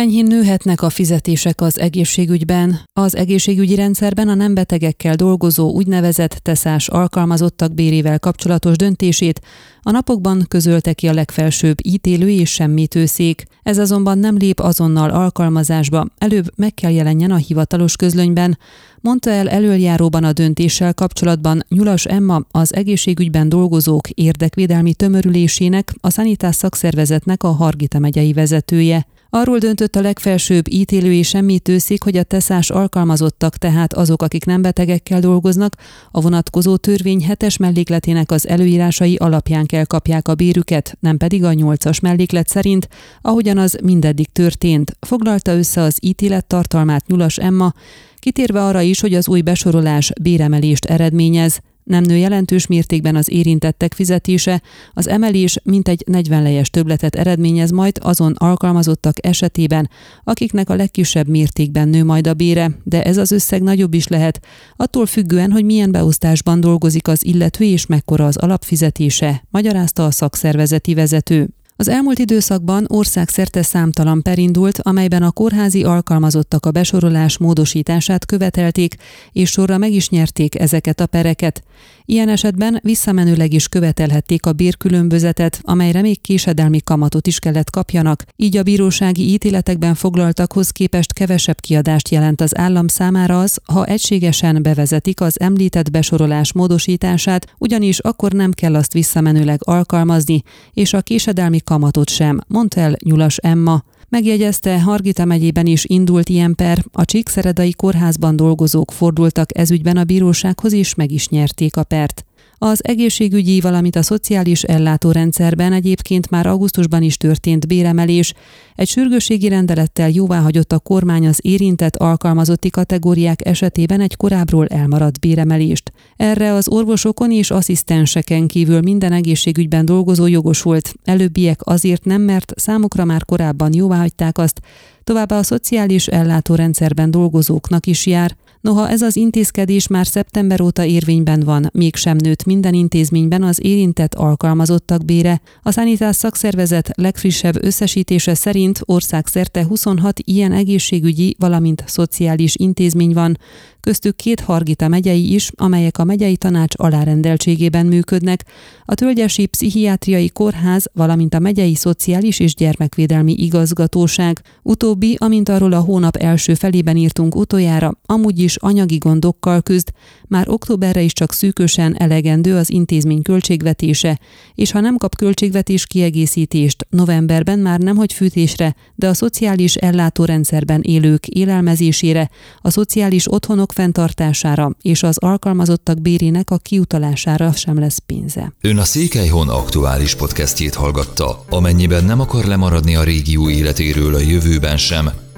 Enyhén nőhetnek a fizetések az egészségügyben. Az egészségügyi rendszerben a nem betegekkel dolgozó úgynevezett teszás alkalmazottak bérével kapcsolatos döntését a napokban közölte ki a legfelsőbb ítélő és semmitőszék. Ez azonban nem lép azonnal alkalmazásba, előbb meg kell jelenjen a hivatalos közlönyben, mondta el előjáróban a döntéssel kapcsolatban Nyulas Emma, az egészségügyben dolgozók érdekvédelmi tömörülésének, a szanitás szakszervezetnek a Hargita megyei vezetője. Arról döntött a legfelsőbb ítélői semmitőszék, hogy a teszás alkalmazottak, tehát azok, akik nem betegekkel dolgoznak, a vonatkozó törvény hetes mellékletének az előírásai alapján kell kapják a bérüket, nem pedig a nyolcas melléklet szerint, ahogyan az mindeddig történt. Foglalta össze az ítélet tartalmát Nyulas Emma, kitérve arra is, hogy az új besorolás béremelést eredményez. Nem nő jelentős mértékben az érintettek fizetése, az emelés mintegy 40 lejes többletet eredményez majd azon alkalmazottak esetében, akiknek a legkisebb mértékben nő majd a bére, de ez az összeg nagyobb is lehet, attól függően, hogy milyen beosztásban dolgozik az illető és mekkora az alapfizetése, magyarázta a szakszervezeti vezető. Az elmúlt időszakban országszerte számtalan per indult, amelyben a kórházi alkalmazottak a besorolás módosítását követelték, és sorra meg is nyerték ezeket a pereket. Ilyen esetben visszamenőleg is követelhették a bérkülönbözetet, amelyre még késedelmi kamatot is kellett kapjanak, így a bírósági ítéletekben foglaltakhoz képest kevesebb kiadást jelent az állam számára az, ha egységesen bevezetik az említett besorolás módosítását, ugyanis akkor nem kell azt visszamenőleg alkalmazni, és a késedelmi kamatot sem, mondta el Nyulas Emma. Megjegyezte, Hargita megyében is indult ilyen per, a Csíkszeredai kórházban dolgozók fordultak ezügyben a bírósághoz és meg is nyerték a pert. Az egészségügyi, valamint a szociális ellátórendszerben egyébként már augusztusban is történt béremelés. Egy sürgősségi rendelettel jóváhagyott a kormány az érintett alkalmazotti kategóriák esetében egy korábbról elmaradt béremelést. Erre az orvosokon és asszisztenseken kívül minden egészségügyben dolgozó jogosult. Előbbiek azért nem, mert számukra már korábban jóváhagyták azt, továbbá a szociális ellátórendszerben dolgozóknak is jár. Noha ez az intézkedés már szeptember óta érvényben van, mégsem nőtt minden intézményben az érintett alkalmazottak bére. A Szanitás szakszervezet legfrissebb összesítése szerint országszerte 26 ilyen egészségügyi, valamint szociális intézmény van, köztük két Hargita megyei is, amelyek a megyei tanács alárendeltségében működnek, a Tölgyesi Pszichiátriai Kórház, valamint a megyei Szociális és Gyermekvédelmi Igazgatóság. Utóbbi, amint arról a hónap első felében írtunk utoljára, amúgy is anyagi gondokkal küzd, már októberre is csak szűkösen elegendő az intézmény költségvetése, és ha nem kap költségvetés kiegészítést, novemberben már nemhogy fűtésre, de a szociális ellátórendszerben élők élelmezésére, a szociális otthonok fenntartására és az alkalmazottak bérének a kiutalására sem lesz pénze. Ön a Székelyhon aktuális podcastjét hallgatta. Amennyiben nem akar lemaradni a régió életéről a jövőben sem,